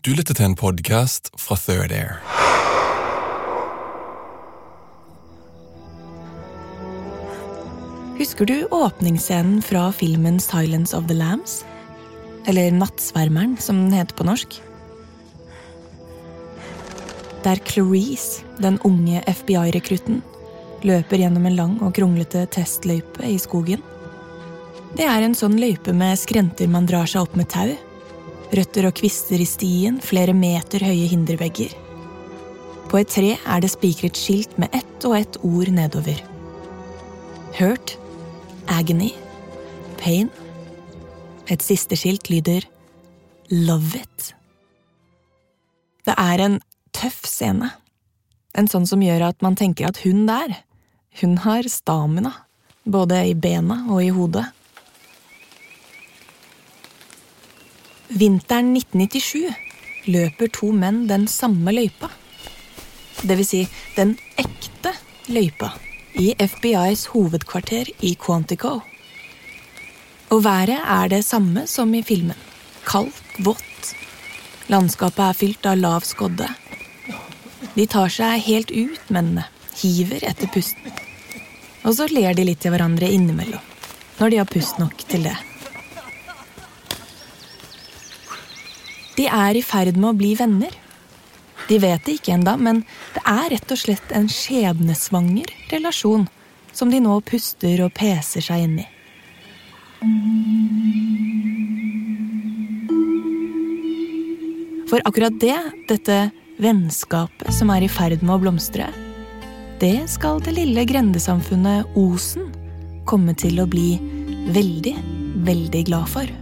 Du lytter til en podcast fra Third Air. Husker du åpningsscenen fra filmen Silence of the Lambs? Eller Nattsvermeren, som den heter på norsk. Der Clarice, den unge FBI-rekrutten, løper gjennom en lang og kronglete testløype i skogen. Det er en sånn løype med skrenter man drar seg opp med tau. Røtter og kvister i stien, flere meter høye hindervegger. På et tre er det spikret skilt med ett og ett ord nedover. Hurt, agony, pain. Et siste skilt lyder Love it. Det er en tøff scene. En sånn som gjør at man tenker at hun der, hun har stamina. Både i bena og i hodet. Vinteren 1997 løper to menn den samme løypa. Det vil si den ekte løypa i FBIs hovedkvarter i Quantico. Og været er det samme som i filmen. Kaldt, vått. Landskapet er fylt av lav skodde. De tar seg helt ut, mennene. Hiver etter pusten. Og så ler de litt til hverandre innimellom. Når de har pust nok til det. De er i ferd med å bli venner. De vet det ikke enda, men det er rett og slett en skjebnesvanger relasjon som de nå puster og peser seg inn i. For akkurat det, dette vennskapet som er i ferd med å blomstre, det skal det lille grendesamfunnet Osen komme til å bli veldig, veldig glad for.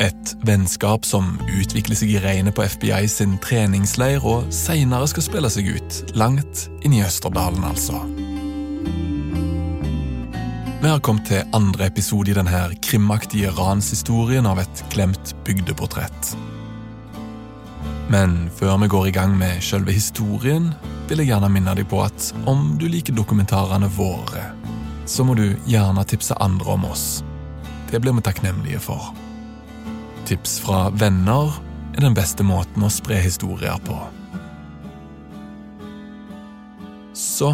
Et vennskap som utvikler seg i regnet på FBI sin treningsleir, og seinere skal spille seg ut langt inn i Østerdalen, altså. Vi har kommet til andre episode i denne krimaktige ranshistorien av et glemt bygdeportrett. Men før vi går i gang med selve historien, vil jeg gjerne minne deg på at om du liker dokumentarene våre, så må du gjerne tipse andre om oss. Det blir vi takknemlige for. Tips fra venner er den beste måten å spre historier på. Så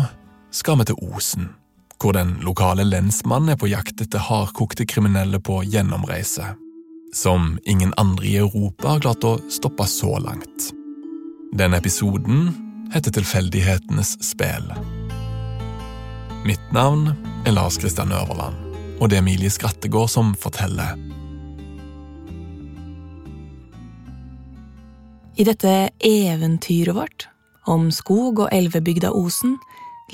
skal vi til Osen, hvor den lokale lensmannen er på jakt etter hardkokte kriminelle på gjennomreise som ingen andre i Europa har klart å stoppe så langt. Denne episoden heter Tilfeldighetenes spel. Mitt navn er Lars Kristian Øverland, og det er Emilie Skrattegård som forteller. I dette eventyret vårt om skog og elvebygda Osen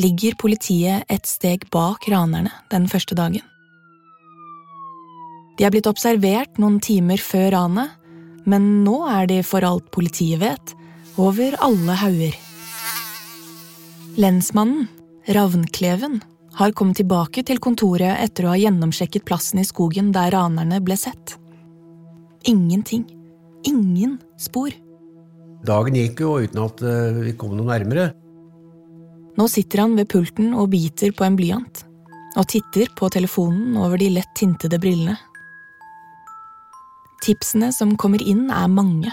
ligger politiet et steg bak ranerne den første dagen. De er blitt observert noen timer før ranet, men nå er de for alt politiet vet, over alle hauger. Lensmannen, Ravnkleven, har kommet tilbake til kontoret etter å ha gjennomsjekket plassen i skogen der ranerne ble sett. Ingenting. Ingen spor. Dagen gikk jo uten at eh, vi kom noe nærmere. Nå sitter han ved pulten og biter på en blyant, og titter på telefonen over de lett tintede brillene. Tipsene som kommer inn, er mange,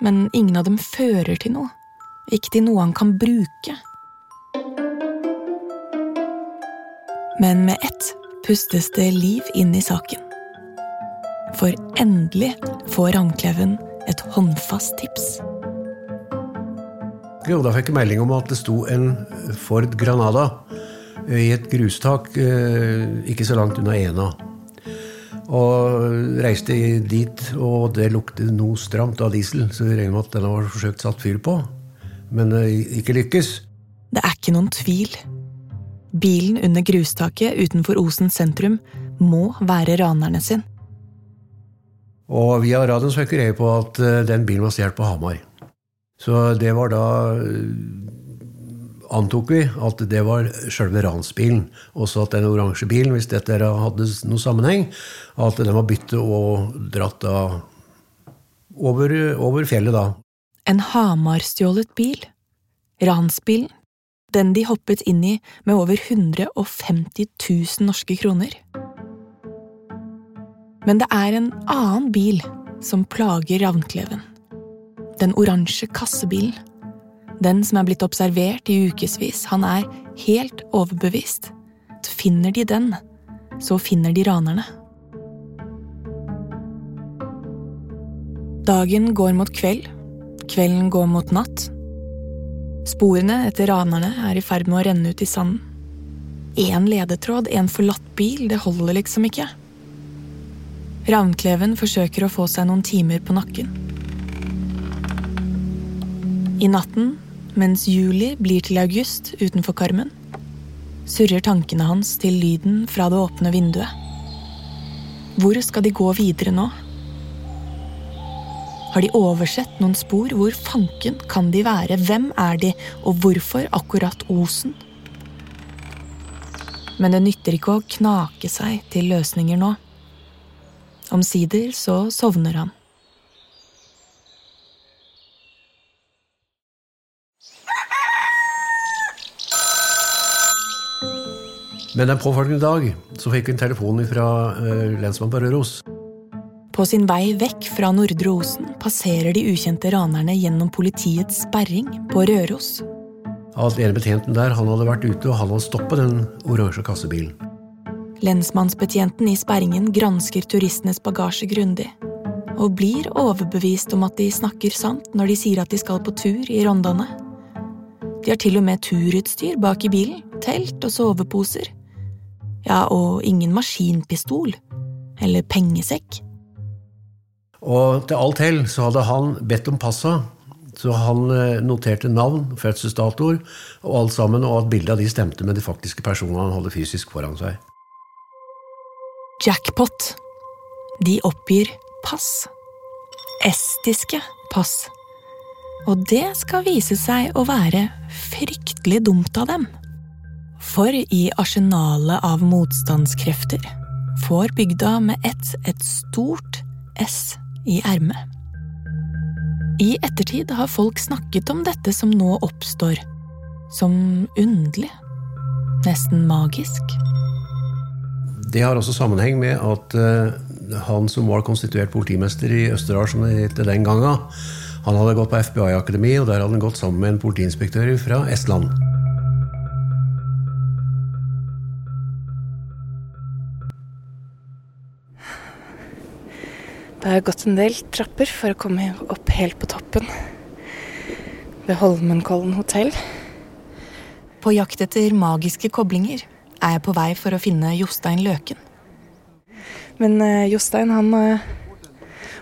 men ingen av dem fører til noe. Ikke til noe han kan bruke. Men med ett pustes det liv inn i saken. For endelig får Ravnkleven et håndfast tips. Jo, da fikk jeg melding om at det sto en Ford Granada i et grustak eh, ikke så langt unna Ena. Og reiste dit, og det luktet noe stramt av diesel, så vi regner med at den var forsøkt satt fyr på. Men det ikke lykkes. Det er ikke noen tvil. Bilen under grustaket utenfor Osen sentrum må være ranerne sin. Og via radioen fikk vi greie på at eh, den bilen var stjålet på Hamar. Så det var da antok vi at det var sjølve ransbilen. Også at den oransje bilen, hvis dette hadde noen sammenheng, at den var byttet og dratt da over, over fjellet, da. En Hamar-stjålet bil. Ransbilen. Den de hoppet inn i med over 150 000 norske kroner. Men det er en annen bil som plager Ravnkleven. Den oransje kassebilen. Den som er blitt observert i ukevis. Han er helt overbevist. Finner de den, så finner de ranerne. Dagen går mot kveld. Kvelden går mot natt. Sporene etter ranerne er i ferd med å renne ut i sanden. Én ledetråd, en forlatt bil, det holder liksom ikke. Ravnkleven forsøker å få seg noen timer på nakken. I natten, mens juli blir til august utenfor karmen, surrer tankene hans til lyden fra det åpne vinduet. Hvor skal de gå videre nå? Har de oversett noen spor? Hvor fanken kan de være? Hvem er de, og hvorfor akkurat Osen? Men det nytter ikke å knake seg til løsninger nå. Omsider så sovner han. Men den påfølgende dag så fikk vi en telefon fra uh, lensmannen på Røros. På sin vei vekk fra Nordre Osen passerer de ukjente ranerne gjennom politiets sperring på Røros. At ene betjenten der han hadde vært ute og han hadde stoppet den oransje kassebilen. Lensmannsbetjenten i sperringen gransker turistenes bagasje grundig. Og blir overbevist om at de snakker sant når de sier at de skal på tur i Rondane. De har til og med turutstyr bak i bilen. Telt og soveposer. Ja, og ingen maskinpistol. Eller pengesekk. Og til alt hell så hadde han bedt om passa. Så han noterte navn, fødselsdatoer og alt sammen, og at bildet av de stemte med de faktiske personene han hadde fysisk foran seg. Jackpot. De oppgir pass. Estiske pass. Og det skal vise seg å være fryktelig dumt av dem. For i arsenalet av motstandskrefter får bygda med ett et stort S i ermet. I ettertid har folk snakket om dette som nå oppstår, som underlig, nesten magisk. Det har også sammenheng med at uh, han som var konstituert politimester i Østerdal som det het den gangen, han hadde gått på FBI-akademi, og der hadde han gått sammen med en politiinspektør fra Estland. Det har gått en del trapper for å komme opp helt på toppen ved Holmenkollen hotell. På jakt etter magiske koblinger er jeg på vei for å finne Jostein Løken. Men uh, Jostein han uh,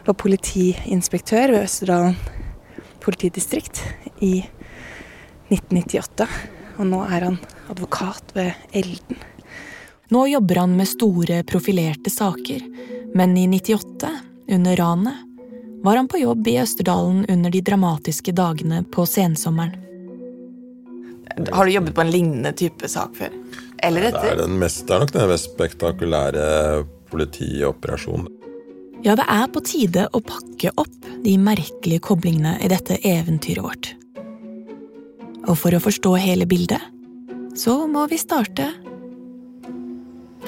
var politiinspektør ved Østerdalen politidistrikt i 1998. Og nå er han advokat ved Elden. Nå jobber han med store, profilerte saker, men i 98 under ranet, var han på jobb i Østerdalen under de dramatiske dagene på sensommeren. Har du jobbet på en lignende type sak før? Eller etter? Det er, mest, det er nok den mest spektakulære politioperasjonen. Ja, det er på tide å pakke opp de merkelige koblingene i dette eventyret vårt. Og for å forstå hele bildet, så må vi starte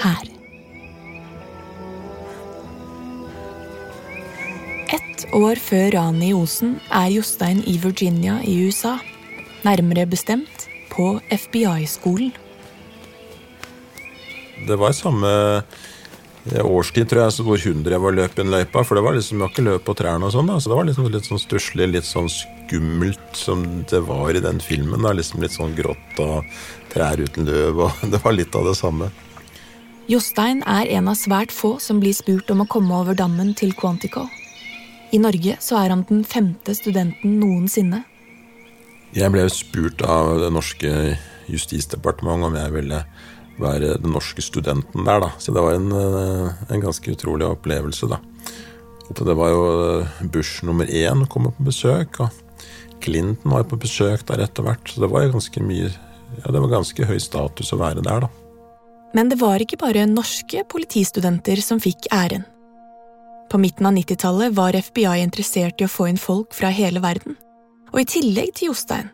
her. Ett år før ranet i Osen er Jostein i Virginia i USA. Nærmere bestemt på FBI-skolen. Det var samme årstid tror jeg hvor hun drev og løp i en løypa, for det var liksom, var ikke løp på trærne og sånn. da, så Det var liksom litt sånn stusslig, litt sånn skummelt som det var i den filmen. da, liksom Litt sånn grått og trær uten løv, og det var litt av det samme. Jostein er en av svært få som blir spurt om å komme over dammen til Quantico. I Norge så er han den femte studenten noensinne. Jeg ble spurt av det norske justisdepartementet om jeg ville være den norske studenten der, da. Så det var en, eh, en ganske utrolig opplevelse, da. Og det var jo eh, Bush nummer én kom på besøk, og Clinton var på besøk der etter hvert. Så det var ganske mye Ja, det var ganske høy status å være der, da. Men det var ikke bare norske politistudenter som fikk æren. På midten av 90-tallet var FBI interessert i å få inn folk fra hele verden. Og i tillegg til Jostein,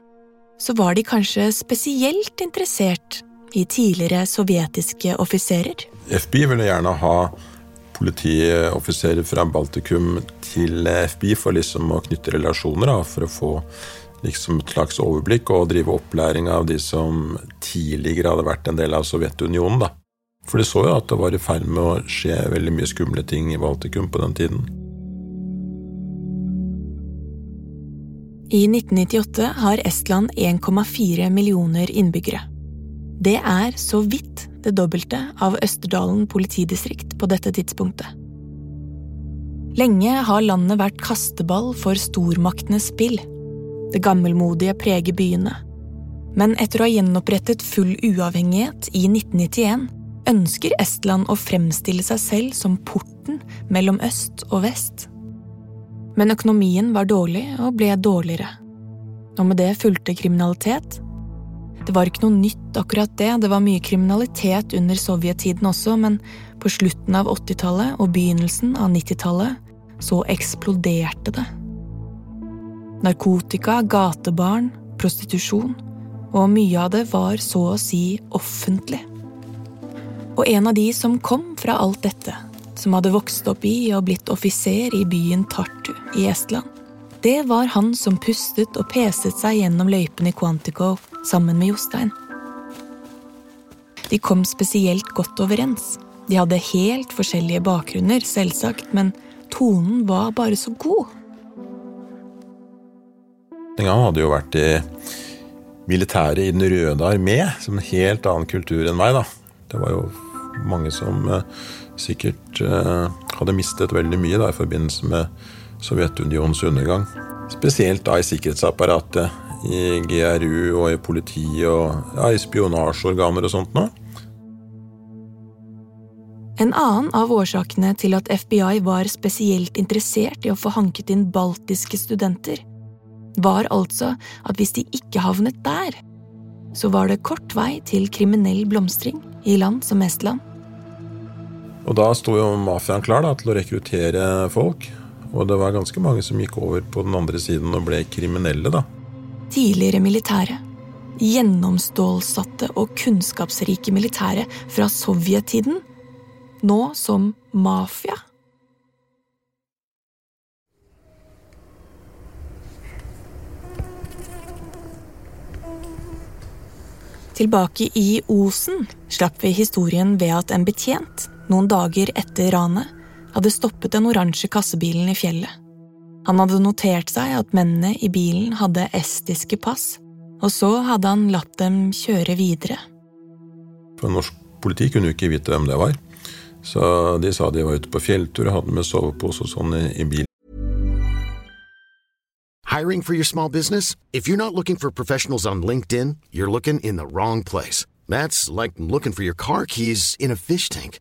så var de kanskje spesielt interessert i tidligere sovjetiske offiserer. FBI ville gjerne ha politioffiserer fra Baltikum til FBI for liksom å knytte relasjoner, da, for å få liksom et slags overblikk og drive opplæring av de som tidligere hadde vært en del av Sovjetunionen. da. For de så jo at det var i ferd med å skje veldig mye skumle ting i Baltikum på den tiden. I 1998 har Estland 1,4 millioner innbyggere. Det er så vidt det dobbelte av Østerdalen politidistrikt på dette tidspunktet. Lenge har landet vært kasteball for stormaktenes spill. Det gammelmodige preger byene. Men etter å ha gjenopprettet full uavhengighet i 1991 ønsker Estland å fremstille seg selv som porten mellom øst og vest. Men økonomien var dårlig og ble dårligere. Og med det fulgte kriminalitet det var ikke noe nytt, akkurat det. Det var mye kriminalitet under sovjettiden også, men på slutten av 80-tallet og begynnelsen av 90-tallet så eksploderte det. Narkotika, gatebarn, prostitusjon. Og mye av det var så å si offentlig. Og en av de som kom fra alt dette, som hadde vokst opp i og blitt offiser i byen Tartu i Estland, det var han som pustet og peset seg gjennom løypene i Quantico sammen med Jostein. De kom spesielt godt overens. De hadde helt forskjellige bakgrunner, selvsagt, men tonen var bare så god. Han hadde jo vært i militæret i Den røde armé, som en helt annen kultur enn meg. da. Det var jo mange som uh, sikkert uh, hadde mistet veldig mye da, i forbindelse med Sovjetunionens undergang. Spesielt da i sikkerhetsapparatet, i GRU og i politiet og ja, i spionasjeorganer og sånt noe. En annen av årsakene til at FBI var spesielt interessert i å få hanket inn baltiske studenter, var altså at hvis de ikke havnet der, så var det kort vei til kriminell blomstring i land som Estland. Og da sto jo mafiaen klar da, til å rekruttere folk. Og det var ganske mange som gikk over på den andre siden og ble kriminelle, da. Tidligere militære. Gjennomstålsatte og kunnskapsrike militære fra sovjettiden. Nå som mafia. Tilbake i Osen slapp vi historien ved at en betjent, noen dager etter ranet, hadde stoppet den oransje kassebilen i fjellet. Han hadde notert seg at mennene i bilen hadde estiske pass, og så hadde han latt dem kjøre videre. For norsk politi kunne jo ikke vite hvem det var, så de sa de var ute på fjelltur og hadde med sovepose og sånn i, i bilen. Hiring for your small business? If you're not looking for professionals on LinkedIn, you're looking in the wrong place. That's like looking for your car keys in a fish tank.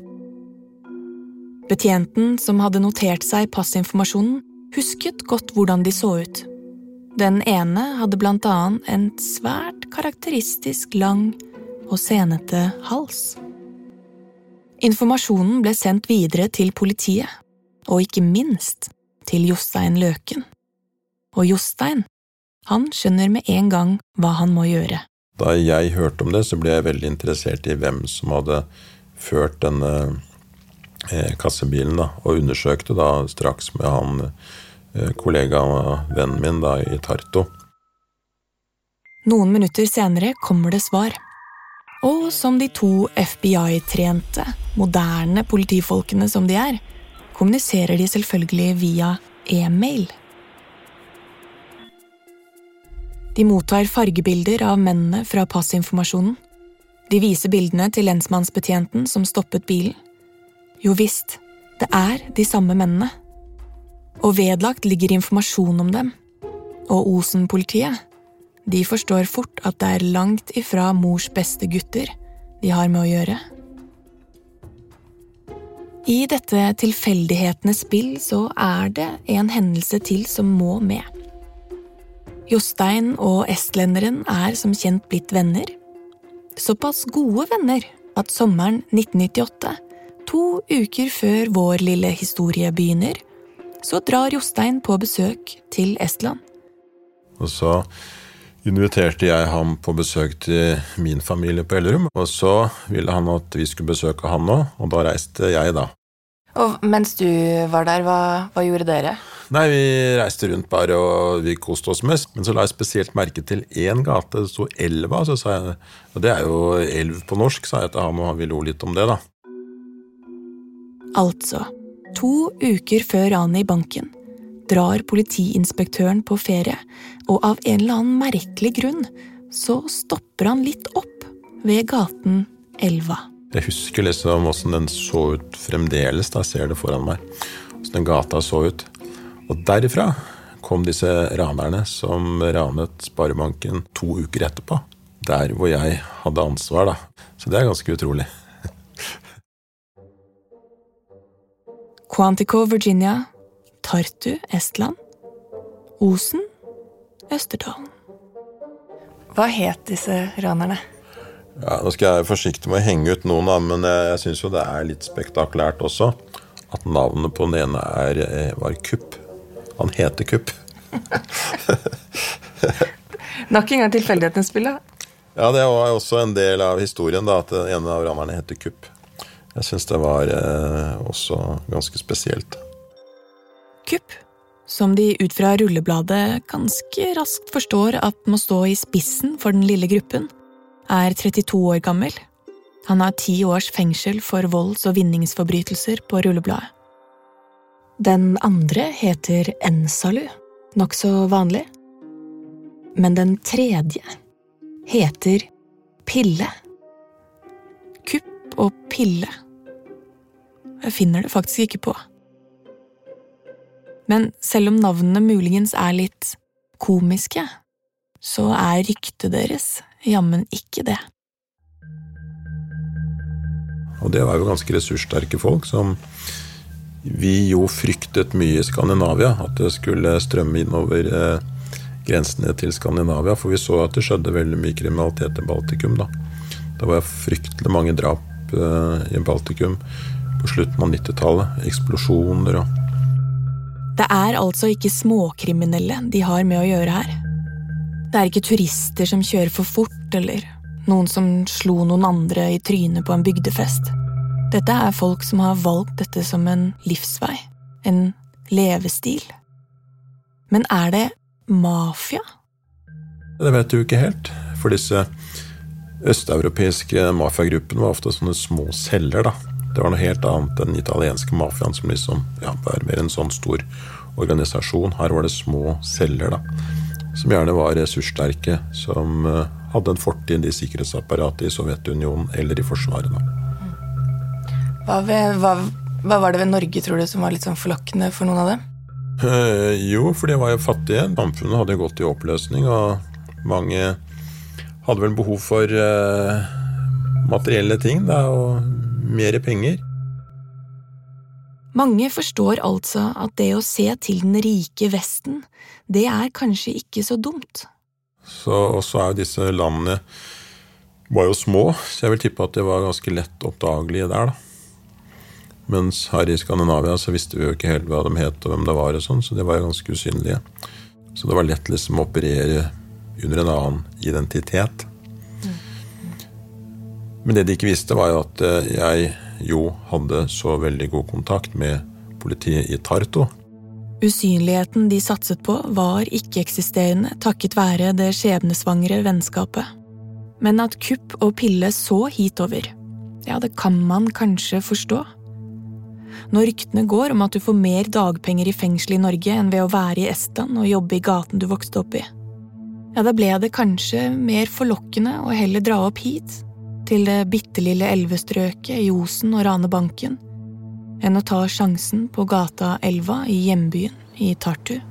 Betjenten som hadde notert seg passinformasjonen, husket godt hvordan de så ut. Den ene hadde blant annet en svært karakteristisk lang og senete hals. Informasjonen ble sendt videre til politiet, og ikke minst til Jostein Løken. Og Jostein, han skjønner med en gang hva han må gjøre. Da jeg hørte om det, så ble jeg veldig interessert i hvem som hadde ført denne kassebilen, da, og undersøkte da straks med han eh, kollega vennen min da i Tarto. Noen minutter senere kommer det svar. Og som de to FBI-trente, moderne politifolkene som de er, kommuniserer de selvfølgelig via e-mail. De mottar fargebilder av mennene fra passinformasjonen. De viser bildene til lensmannsbetjenten som stoppet bilen. Jo visst, det er de samme mennene. Og vedlagt ligger informasjon om dem. Og Osen-politiet, de forstår fort at det er langt ifra mors beste gutter de har med å gjøre. I dette tilfeldighetenes spill så er det en hendelse til som må med. Jostein og estlenderen er som kjent blitt venner. Såpass gode venner at sommeren 1998, to uker før vår lille historie begynner, så drar Jostein på besøk til Estland. Og så inviterte jeg ham på besøk til min familie på Ellerum. Og så ville han at vi skulle besøke han òg, og da reiste jeg, da. Og mens du var der, hva, hva gjorde dere? Nei, vi reiste rundt bare, og vi koste oss mest. Men så la jeg spesielt merke til én gate. Det sto Elva, så sa jeg Og det er jo elv på norsk, sa jeg til ham, og vi lo litt om det, da. Altså, to uker før ranet i banken drar politiinspektøren på ferie, og av en eller annen merkelig grunn så stopper han litt opp ved gaten Elva. Jeg husker liksom åssen den så ut fremdeles. da ser det foran meg. Åssen den gata så ut. Og derifra kom disse ranerne som ranet Sparebanken to uker etterpå. Der hvor jeg hadde ansvar, da. Så det er ganske utrolig. Quantico, Virginia. Tartu, Estland. Osen, Østerdalen. Hva het disse ranerne? Ja, Nå skal jeg være forsiktig med å henge ut noen, men jeg, jeg syns jo det er litt spektakulært også. At navnet på den ene er, eh, var Kupp. Han heter Kupp. Nok en gang tilfeldighetens spill, da. Ja, det var også en del av historien, da, at en av ranerne heter Kupp. Jeg syns det var eh, også ganske spesielt. Kupp, som de ut fra rullebladet ganske raskt forstår at må stå i spissen for den lille gruppen, er 32 år gammel. Han har ti års fengsel for volds- og vinningsforbrytelser på rullebladet. Den andre heter Ensalu, nokså vanlig. Men den tredje heter Pille. Og pille. Jeg finner det faktisk ikke på. Men selv om navnene muligens er litt komiske, så er ryktet deres jammen ikke det. Og det var jo ganske ressurssterke folk som vi jo fryktet mye i Skandinavia. At det skulle strømme innover eh, grensene til Skandinavia. For vi så at det skjedde veldig mye kriminalitet i Baltikum. da. Det var fryktelig mange drap i Baltikum på slutten av 90-tallet. Eksplosjoner og Det er altså ikke småkriminelle de har med å gjøre her. Det er ikke turister som kjører for fort, eller noen som slo noen andre i trynet på en bygdefest. Dette er folk som har valgt dette som en livsvei, en levestil. Men er det mafia? Det vet du ikke helt. For disse østeuropeiske mafiagruppene var ofte sånne små celler. da. Det var noe helt annet enn den italienske mafiaen, som liksom ja, var mer en sånn stor organisasjon. Her var det små celler, da. Som gjerne var ressurssterke, som uh, hadde en fortid i sikkerhetsapparatet i Sovjetunionen eller i Forsvaret. da. Hva, ved, hva, hva var det ved Norge, tror du, som var litt sånn forlokkende for noen av dem? Uh, jo, for de var jo fattige. Samfunnet hadde gått i oppløsning, og mange hadde vel behov for uh, materielle ting da, og mer penger. Mange forstår altså at det å se til den rike Vesten, det er kanskje ikke så dumt. Så, og så er jo disse landene var jo små, så jeg vil tippe at det var ganske lett oppdagelige der. da. Mens her i Skandinavia så visste vi jo ikke helt hva de het og hvem det var, og sånn, så de var jo ganske usynlige. Så det var lett liksom å operere under en annen identitet. Men det de ikke visste, var jo at eh, jeg jo hadde så veldig god kontakt med politiet i Tarto. Usynligheten de satset på, var ikke-eksisterende takket være det skjebnesvangre vennskapet. Men at kupp og pille så hitover, ja, det kan man kanskje forstå. Når ryktene går om at du får mer dagpenger i fengsel i Norge enn ved å være i Estland og jobbe i gaten du vokste opp i, ja, da ble det kanskje mer forlokkende å heller dra opp hit, til det bitte lille elvestrøket i Osen og Ranebanken, enn å ta sjansen på gata Elva i hjembyen i Tartu.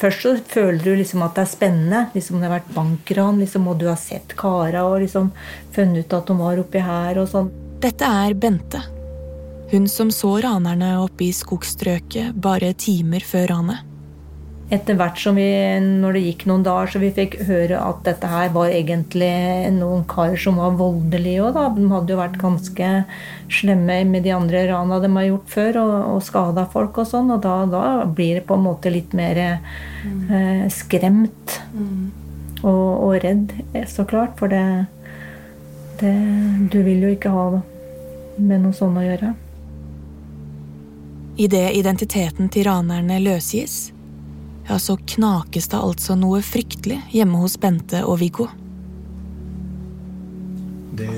Først så føler du liksom at det er spennende. liksom Det har vært bankran, liksom, og du har sett kara og liksom funnet ut at de var oppi her og sånn. Dette er Bente. Hun som så ranerne oppe i skogstrøket bare timer før ranet. Etter hvert som vi, når det gikk noen dager, så vi fikk høre at dette her var egentlig noen karer som var voldelige òg, da. De hadde jo vært ganske slemme med de andre rana de har gjort før, og, og skada folk og sånn. Og da, da, blir det på en måte litt mer eh, skremt. Mm. Og, og, redd, så klart. For det, det Du vil jo ikke ha med noe sånt å gjøre. Idet identiteten til ranerne løsgis, ja, så knakes det altså noe fryktelig hjemme hos Bente og Viggo. Det,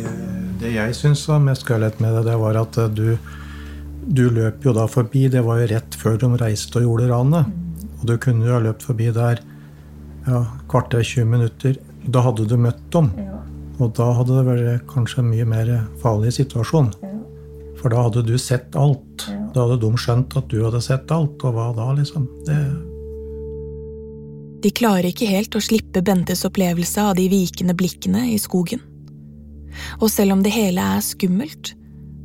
det jeg syns var mest gøyalt med det, det var at du, du løp jo da forbi. Det var jo rett før de reiste og gjorde ranet. Og du kunne jo ha løpt forbi der ja, kvarter, 20 minutter. Da hadde du møtt dem. Og da hadde det vært kanskje en mye mer farlig situasjon. For da hadde du sett alt. Da hadde de skjønt at du hadde sett alt. Og hva da, liksom? Det de klarer ikke helt å slippe Bentes opplevelse av de vikende blikkene i skogen. Og selv om det hele er skummelt,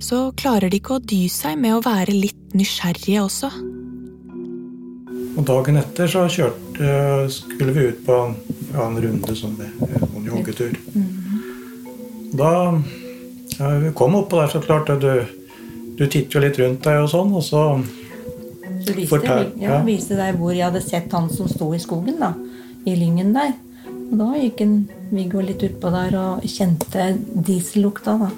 så klarer de ikke å dy seg med å være litt nysgjerrige også. Og dagen etter så kjørte, skulle vi ut på ja, en runde sånn med en joggetur. Da ja, vi kom oppå der, så klart du, du titter jo litt rundt deg og sånn, og så så viste, jeg ja. ja, viste deg hvor jeg hadde sett han som sto i skogen, da. I lyngen der. Og da gikk en Viggo litt utpå der og kjente diesellukta, da.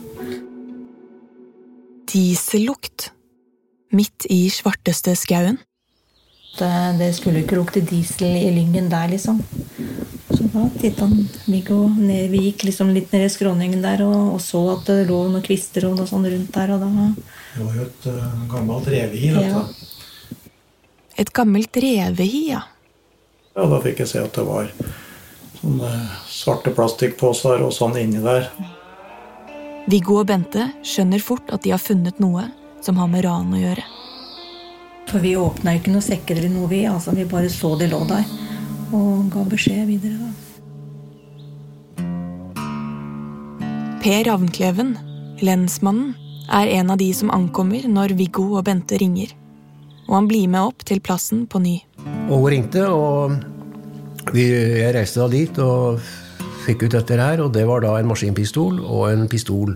Diesellukt. midt i svarteste skauen. Det, det skulle ikke lukte diesel i lyngen der, liksom. Så da titta Viggo ned. Vi gikk liksom litt ned i skråningen der og, og, så at det lå noen kvister og noe sånt rundt der. Og da det var jo et uh, gammelt revehi, dette. Ja. Et gammelt revehi, ja. Ja, da fikk jeg se at det var sånne svarte plastikkposer og sånn inni der. Viggo og Bente skjønner fort at de har funnet noe som har med ran å gjøre. For vi åpna ikke noen sekker eller noe, vi. Altså, vi bare så de lå der. Og ga beskjed videre, da. Per Ravnkleven, lensmannen, er en av de som ankommer når Viggo og Bente ringer. Og han blir med opp til plassen på ny. Og hun ringte, og vi, jeg reiste da dit og fikk ut dette her. Og det var da en maskinpistol og en pistol.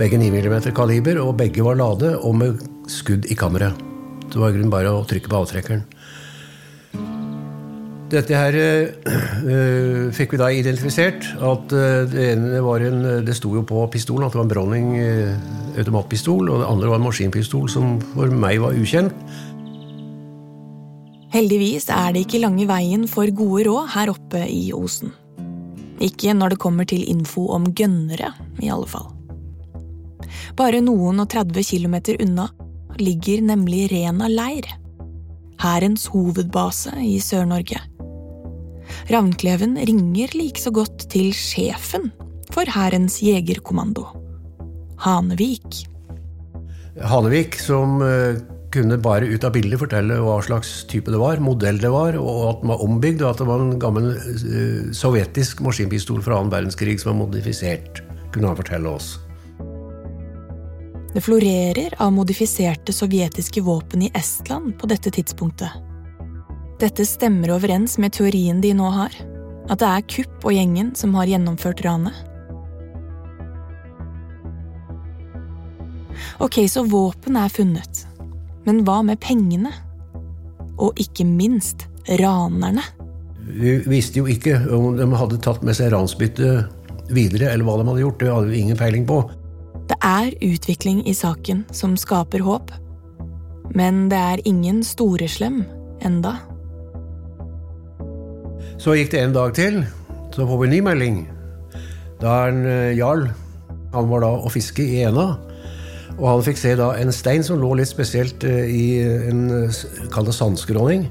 Begge 9 mm kaliber, og begge var lade og med skudd i kammeret. Det var i grunnen bare å trykke på avtrekkeren. Dette her øh, fikk vi da identifisert. at øh, Det ene var en, det sto jo på pistolen at det var en Browning automatpistol. Og det andre var en maskinpistol som for meg var ukjent. Heldigvis er det ikke lange veien for gode råd her oppe i Osen. Ikke når det kommer til info om gønnere, i alle fall. Bare noen og 30 kilometer unna ligger nemlig Rena leir. Hærens hovedbase i Sør-Norge. Ravnkleven ringer like så godt til sjefen for Hærens jegerkommando, Hanevik. Hanevik, som eh, kunne bare ut av bildet fortelle hva slags type det var, modell det var, og at den var ombygd, og at det var en gammel uh, sovjetisk maskinpistol fra annen verdenskrig som var modifisert, kunne han fortelle oss. Det florerer av modifiserte sovjetiske våpen i Estland på dette tidspunktet. Dette stemmer overens med teorien de nå har, at det er Kupp og gjengen som har gjennomført ranet. Ok, så våpen er funnet, men hva med pengene? Og ikke minst ranerne. Vi visste jo ikke om de hadde tatt med seg ransbyttet videre, eller hva de hadde gjort. Det hadde vi ingen peiling på. Det er utvikling i saken som skaper håp, men det er ingen storeslem enda. Så gikk det en dag til, så får vi en ny melding. Da er en uh, Jarl Han var da å fiske i Ena. Og han fikk se da en stein som lå litt spesielt uh, i en Kall det sandskråning.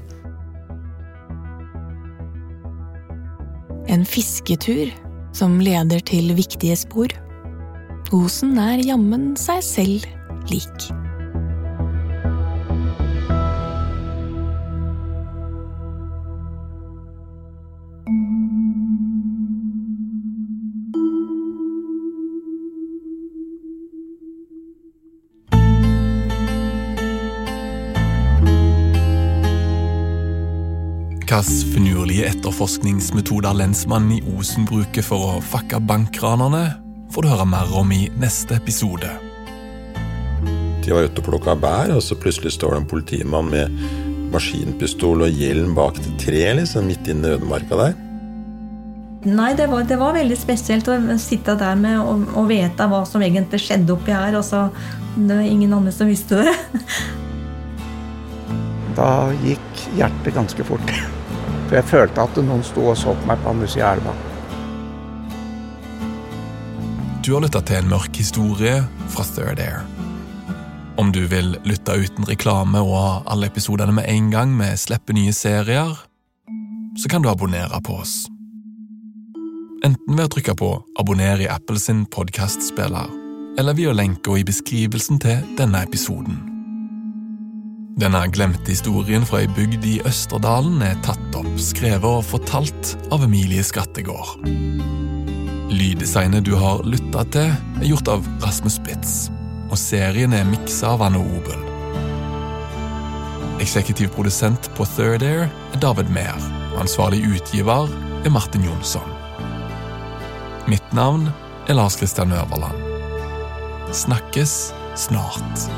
En fisketur som leder til viktige spor. Osen er jammen seg selv lik. Hvilke finurlige etterforskningsmetoder lensmannen i Osen bruker for å fakke bankranerne, får du høre mer om i neste episode. De var ute og plukka bær, og så plutselig står det en politimann med maskinpistol og hjelm bak et tre liksom, midt inne i ødemarka der. Nei, det var, det var, veldig spesielt å sitte der med og, og vite hva som egentlig skjedde oppi her. Og så det var ingen andre som visste det. Da gikk hjertet ganske fort. For jeg følte at noen sto og så på meg på andre sida av elva. Du har lytta til en mørk historie fra Third Air. Om du vil lytte uten reklame og ha alle episodene med en gang med slipper nye serier, så kan du abonnere på oss. Enten ved å trykke på 'abonner' i Apple sin podkastspiller, eller via lenka i beskrivelsen til denne episoden. Denne glemte historien fra ei bygd i Østerdalen er tatt opp, skrevet og fortalt av Emilie Skattegård. Lyddesignet du har lytta til, er gjort av Rasmus Spitz, og serien er miksa av Anne Obel. Eksekutiv produsent på Third Air er David Mehr, og ansvarlig utgiver er Martin Jonsson. Mitt navn er Lars Kristian Øverland. Snakkes snart.